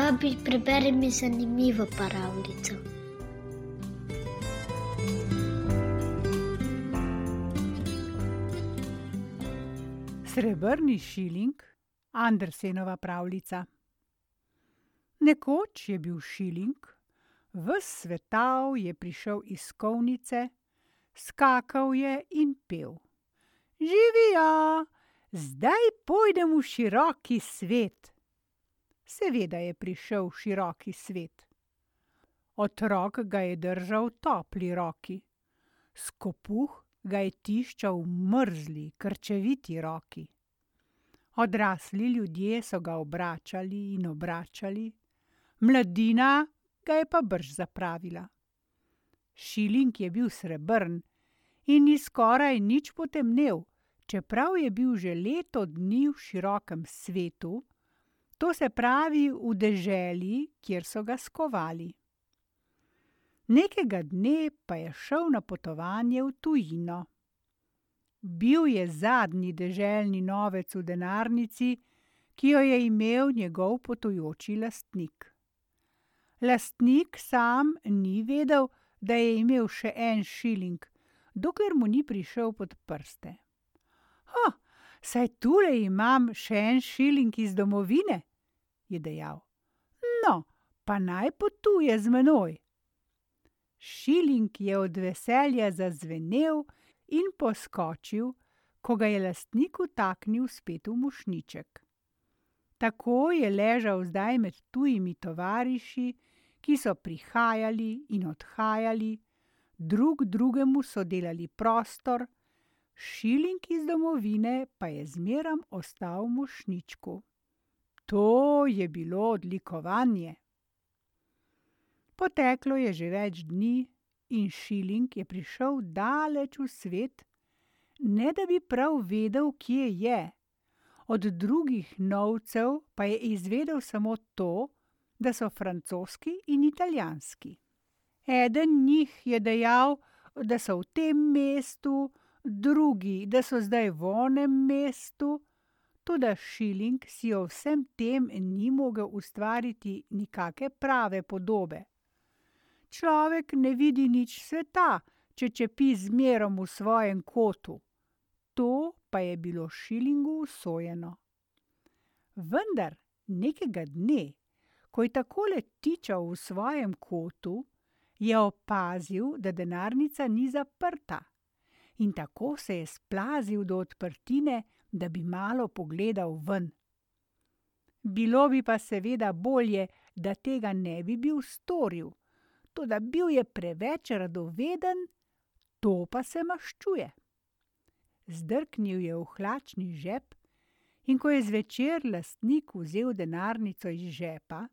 Babi, preberi mi zanimivo pravljico. Srebrni šiling, Andersenova pravljica. Nekoč je bil šiling, ves svetal je prišel iz kovnice, skakal je in pel. Živija, zdaj pojdem v široki svet. Seveda je prišel v široki svet. Otrok ga je držal v topli roki, skopuh ga je tiščal v mrzli, krčeviti roki. Odrasli ljudje so ga obračali in obračali, mladina ga je pa brž zapravila. Šiling je bil srebrn in ni skoraj nič potemnel, čeprav je bil že leto dni v širokem svetu, to se pravi v deželi, kjer so ga skovali. Nekega dne pa je šel na potovanje v tujino. Bil je zadnji deželni novec v denarnici, ki jo je imel njegov potujoči lastnik. Lastnik sam ni vedel, da je imel še en šiling, dokler mu ni prišel pod prste. saj tule imam še en šiling iz domovine," je dejal. "No, pa naj potuje z menoj." Šiling je od veselja zazvenel in poskočil, ko ga je lastnik vtaknil spet v mošnjiček. Tako je ležal zdaj med tujimi tovariši, ki so prihajali in odhajali, drug drugemu so delali prostor, šiling iz domovine pa je zmerom ostal v mošnjičku. To je bilo odlikovanje. Poteklo je že več dni in šiling je prišel daleč v svet, ne da bi prav vedel, kje je. Od drugih novcev pa je izvedel samo to, da so francoski in italijanski. Eden njih je dejal, da so v tem mestu, drugi, da so zdaj v onem mestu, toda šiling si o vsem tem ni mogel ustvariti nikake prave podobe. Človek ne vidi nič sveta, če čepi zmerom v svojem kotu. To pa je bilo šilingu usojeno. Vendar nekega dne, ko je takole tičal v svojem kotu, je opazil, da denarnica ni zaprta, in tako se je splazil do odprtine, da bi malo pogledal ven. Bilo bi pa seveda bolje, da tega ne bi bil storil, toda bil je preveč radoveden, to pa se maščuje. Zdrknil je v hlačni žep, in ko je zvečer lastnik vzel denarnico iz žepa,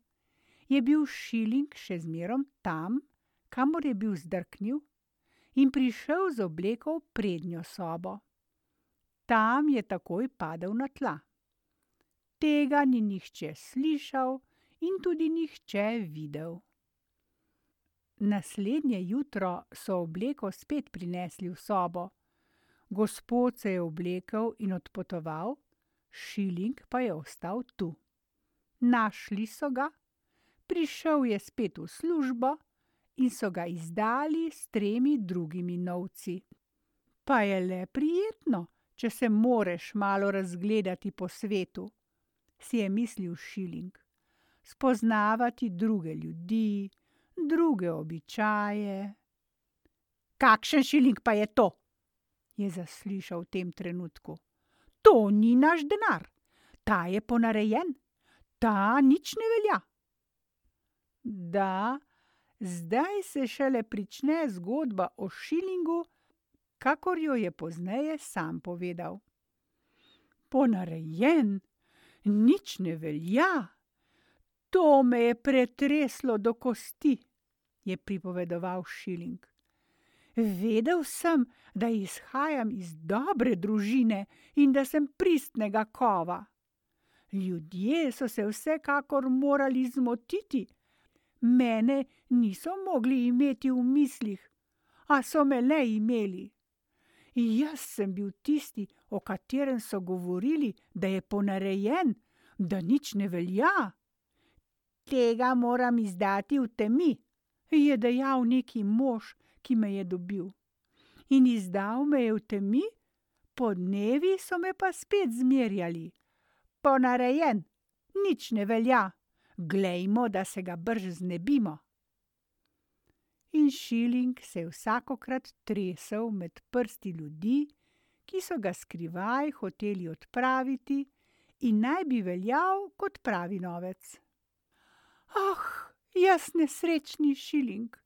je bil šiling še zmerom tam, kamor je bil zdrknil, in prišel z obleko v prednjo sobo. Tam je takoj padel na tla. Tega ni nihče slišal in tudi nihče videl. Naslednje jutro so obleko spet prinesli v sobo. Gospod se je oblekel in odpotoval, šiling pa je ostal tu. Našli so ga, prišel je spet v službo in so ga izdali s tremi drugimi novci. Pa je le prijetno, če se moreš malo razgledati po svetu, si je mislil šiling. Spoznavati druge ljudi, druge običaje. Kakšen šiling pa je to? je zaslišal v tem trenutku. To ni naš denar, ta je ponarejen, ta nič ne velja. Da, zdaj se šele prične zgodba o šilingu, kakor jo je pozneje sam povedal. Ponarejen, nič ne velja. To me je pretreslo do kosti, je pripovedoval šiling. Vedel sem, da izhajam iz dobre družine in da sem pristnega kova. Ljudje so se vsekakor morali zmotiti, mene niso mogli imeti v mislih, a so me le imeli. Jaz sem bil tisti, o katerem so govorili, da je ponarejen, da nič ne velja. Tega moram izdati v temi, je dejal neki mož, ki me je dobil. In izdal me je v temi, podnevi so me pa spet zmerjali. Ponarejen, nič ne velja, glejmo, da se ga brž znebimo. In šiling se je vsakokrat tresel med prsti ljudi, ki so ga skrivaj hoteli odpraviti, in naj bi veljal kot pravi novec. Ah, jaz nesrečni šiling,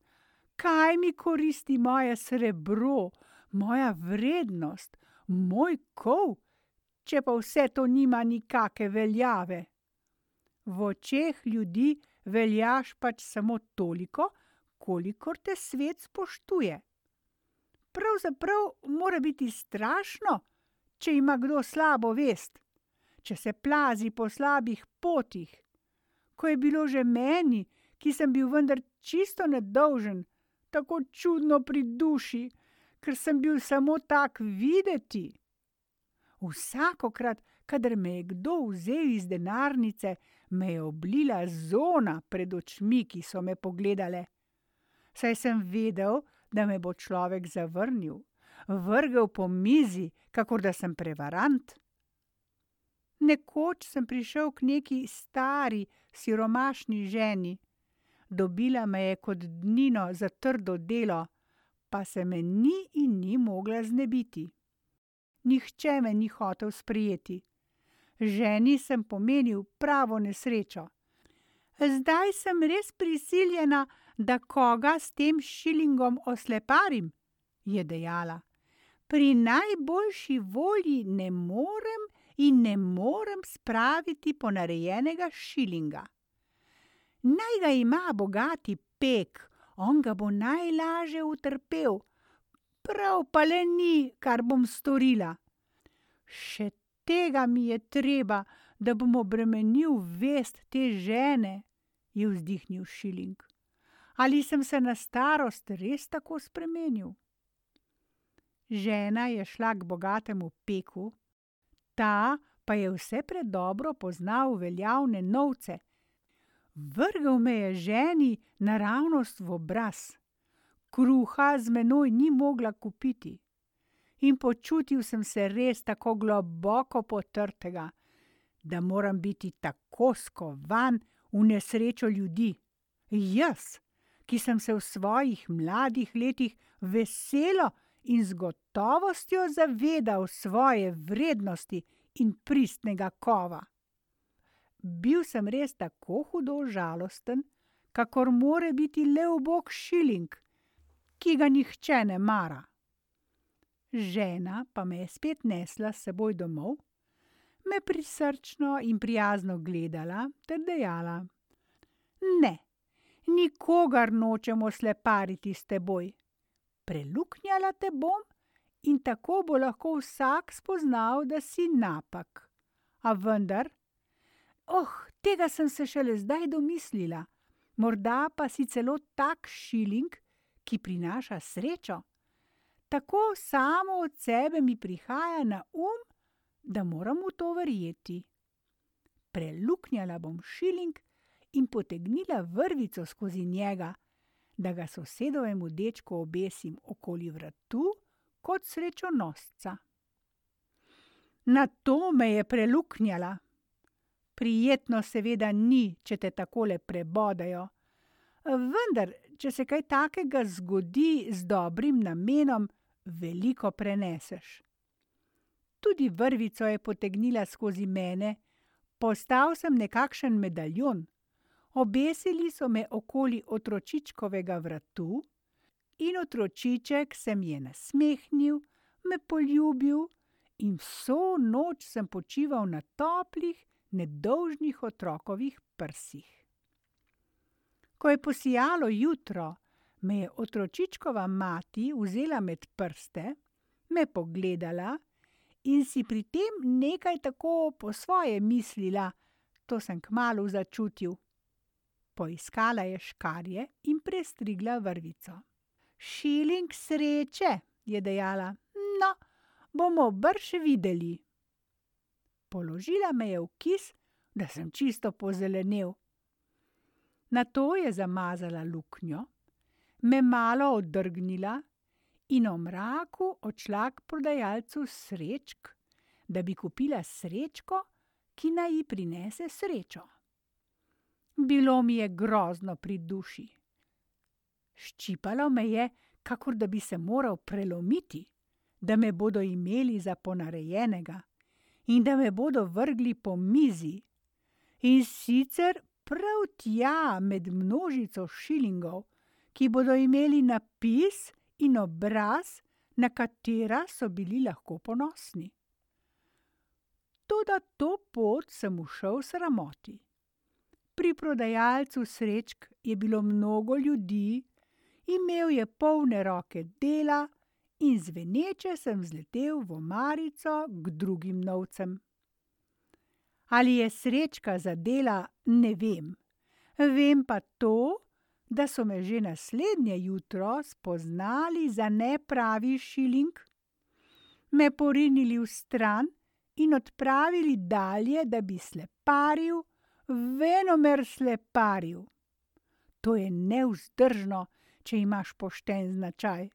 kaj mi koristi moje srebro, moja vrednost, moj kov, če pa vse to nima nikake veljave? V očeh ljudi veljaš pač samo toliko, kolikor te svet spoštuje. Pravzaprav mora biti strašno, če ima kdo slabo vest, če se plazi po slabih potih. Ko je bilo že meni, ki sem bil vendar čisto nedolžen, tako čudno pri duši, ker sem bil samo tak videti. Vsakokrat, kadar me je kdo vzel iz denarnice, me je oblila zona pred očmi, ki so me pogledale saj sem vedel, da me bo človek zavrnil, vrgel po mizi, kakor da sem prevarant. Nekoč sem prišel k neki stari, siromašni ženi. Dobila me je kot dnino za trdo delo, pa se me ni in ni mogla znebiti. Nihče me ni hotel sprijeti. Ženi sem pomenil pravo nesrečo. Zdaj sem res prisiljena, da koga s tem šilingom osleparim, je dejala. Pri najboljši volji ne morem in ne morem spraviti ponarejenega šilinga. Naj ga ima bogati pek, on ga bo najlaže utrpel, prav pa le ni, kar bom storila. Še tega mi je treba, da bom obremenil vest te žene, je vzdihnil šiling. Ali sem se na starost res tako spremenil? Žena je šla k bogatemu peku, ta pa je vse predobro poznal veljavne novce. Vrgel me je ženi naravnost v obraz. Kruha z menoj ni mogla kupiti. In počutil sem se res tako globoko potrtega, da moram biti tako skovan v nesrečo ljudi. Jaz, ki sem se v svojih mladih letih veselo in z gotovostjo zavedal svoje vrednosti in pristnega kova. Bil sem res tako hudo žalosten, kakor more biti le obok šiling, ki ga nihče ne mara. Žena pa me je spet nesla s seboj domov, me prisrčno in prijazno gledala ter dejala: Ne, nikogar nočemo slepariti s teboj. Preluknjala te bom in tako bo lahko vsak spoznal, da si napak. A vendar, oh, tega sem se šele zdaj domislila, morda pa si celo tak šiling, ki prinaša srečo. Tako samo od sebe mi prihaja na um, da moram v to verjeti. Preluknjala bom šiling, in potegnila vrvico skozi njega, da ga sosedovemu dečku obesim okoli vratu kot srečonosca. Na to me je preluknjala. Prijetno seveda ni, če te takole prebodajo, vendar, če se kaj takega zgodi z dobrim namenom, veliko preneseš. Tudi vrvico je potegnila skozi mene, postal sem nekakšen medaljon. Obesili so me okoli otročičkovega vratu in otročiček se mi je nasmehnil, me poljubil in vso noč sem počival na toplih, nedolžnih otrokovih prsih. Ko je posijalo jutro, me je otročičkova mati vzela med prste, me pogledala in si pri tem nekaj tako po svoje mislila, to sem kmalu začutil. Poiskala je škarje in prestrigla vrvico. Šiling sreče, je dejala, no, bomo brž videli. Položila me je v kis, da sem čisto pozelenel. Na to je zamazala luknjo, me malo odrgnila in o mraku odšla k prodajalcu srečk, da bi kupila srečko, ki naj ji prinese srečo. Bilo mi je grozno pri duši. Ščipalo me je, kakor da bi se moral prelomiti, da me bodo imeli za ponarejenega in da me bodo vrgli po mizi. In sicer prav tja med množico šilingov, ki bodo imeli napis in obraz, na katera so bili lahko ponosni. Toda to pot sem ušel sramoti. Prodajalcu srečk je bilo mnogo ljudi, imel je polne roke dela in zveneče sem zletel v omarico k drugim novcem. Ali je srečka zadela, ne vem, vem pa to, da so me že naslednje jutro spoznali za nepravi šiling, me porinili vstran in odpravili dalje, da bi sleparil, venomer sleparil. To je nevzdržno, če imaš pošten značaj,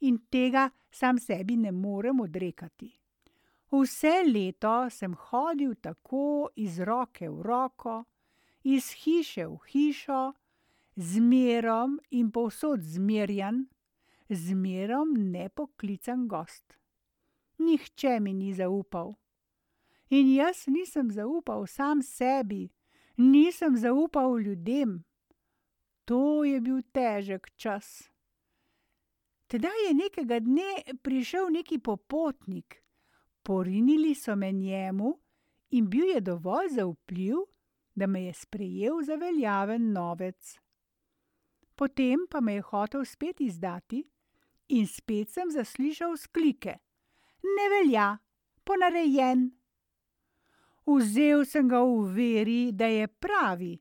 in tega sam sebi ne morem odrekati. Vse leto sem hodil tako iz roke v roko, iz hiše v hišo, zmerom in povsod zmerjan, zmerom nepoklican gost. Nihče mi ni zaupal. In jaz nisem zaupal sam sebi, nisem zaupal ljudem. To je bil težek čas. Tedaj je nekega dne prišel neki popotnik, porinili so me njemu in bil je dovolj zaupljiv, da me je sprejel za veljaven novec. Potem pa me je hotel spet izdati in spet sem zaslišal vzklike: Ne velja, ponarejen. Vzel sem ga v veri, da je pravi,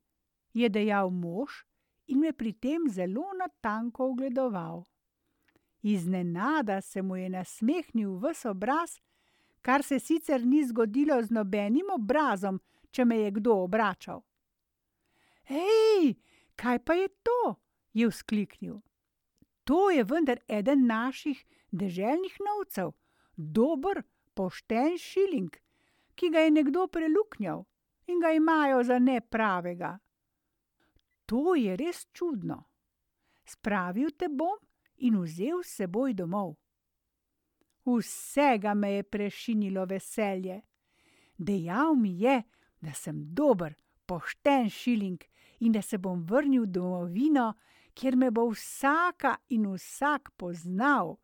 je dejal mož in me pri tem zelo natanko ogledoval. Iznenada se mu je nasmehnil ves obraz, kar se sicer ni zgodilo z nobenim obrazom, če me je kdo obračal. Hej, kaj pa je to? je vzkliknil. To je vendar eden naših deželnih novcev, dober, pošten šiling, ki ga je nekdo preluknjal in ga imajo za nepravega. To je res čudno. Spravil te bom in vzel s seboj domov. Vsega me je prešinilo veselje. Dejal mi je, da sem dober, pošten šiling in da se bom vrnil v domovino, kjer me bo vsaka in vsak poznal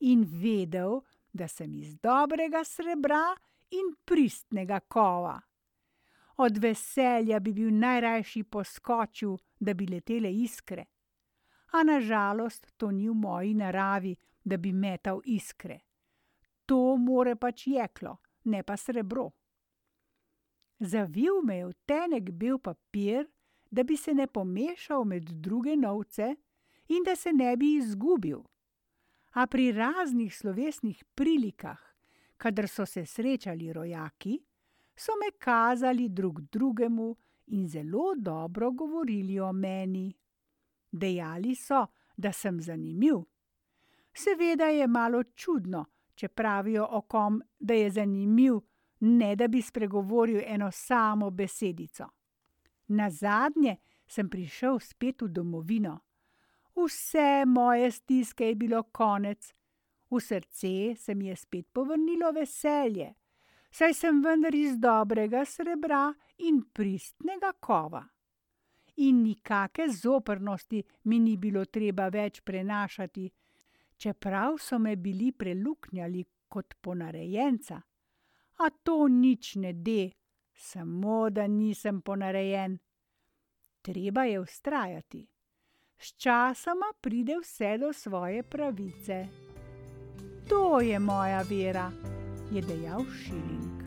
in vedel, da sem iz dobrega srebra in pristnega kova. Od veselja bi bil najrajši poskočil, da bi letele iskre. A nažalost to ni v moji naravi, da bi metal iskre. To more pač jeklo, ne pa srebro. Zavil me je v tenek bel papir, da bi se ne pomešal med druge novce in da se ne bi izgubil. A pri raznih slovesnih prilikah, kadar so se srečali rojaki, so me kazali drug drugemu in zelo dobro govorili o meni. Dejali so, da sem zanimiv. Seveda je malo čudno, če pravijo o kom, da je zanimiv, ne da bi spregovoril eno samo besedico. Na zadnje sem prišel spet v domovino. Vse moje stiske je bilo konec, v srce se mi je spet povrnilo veselje, saj sem vendar iz dobrega srebra in pristnega kova. In nikake zoprnosti mi ni bilo treba več prenašati, čeprav so me bili preluknjali kot ponarejenca. A to nič ne de, samo da nisem ponarejen. Treba je vztrajati. Sčasoma pride vse do svoje pravice. To je moja vera, je dejal Šiling.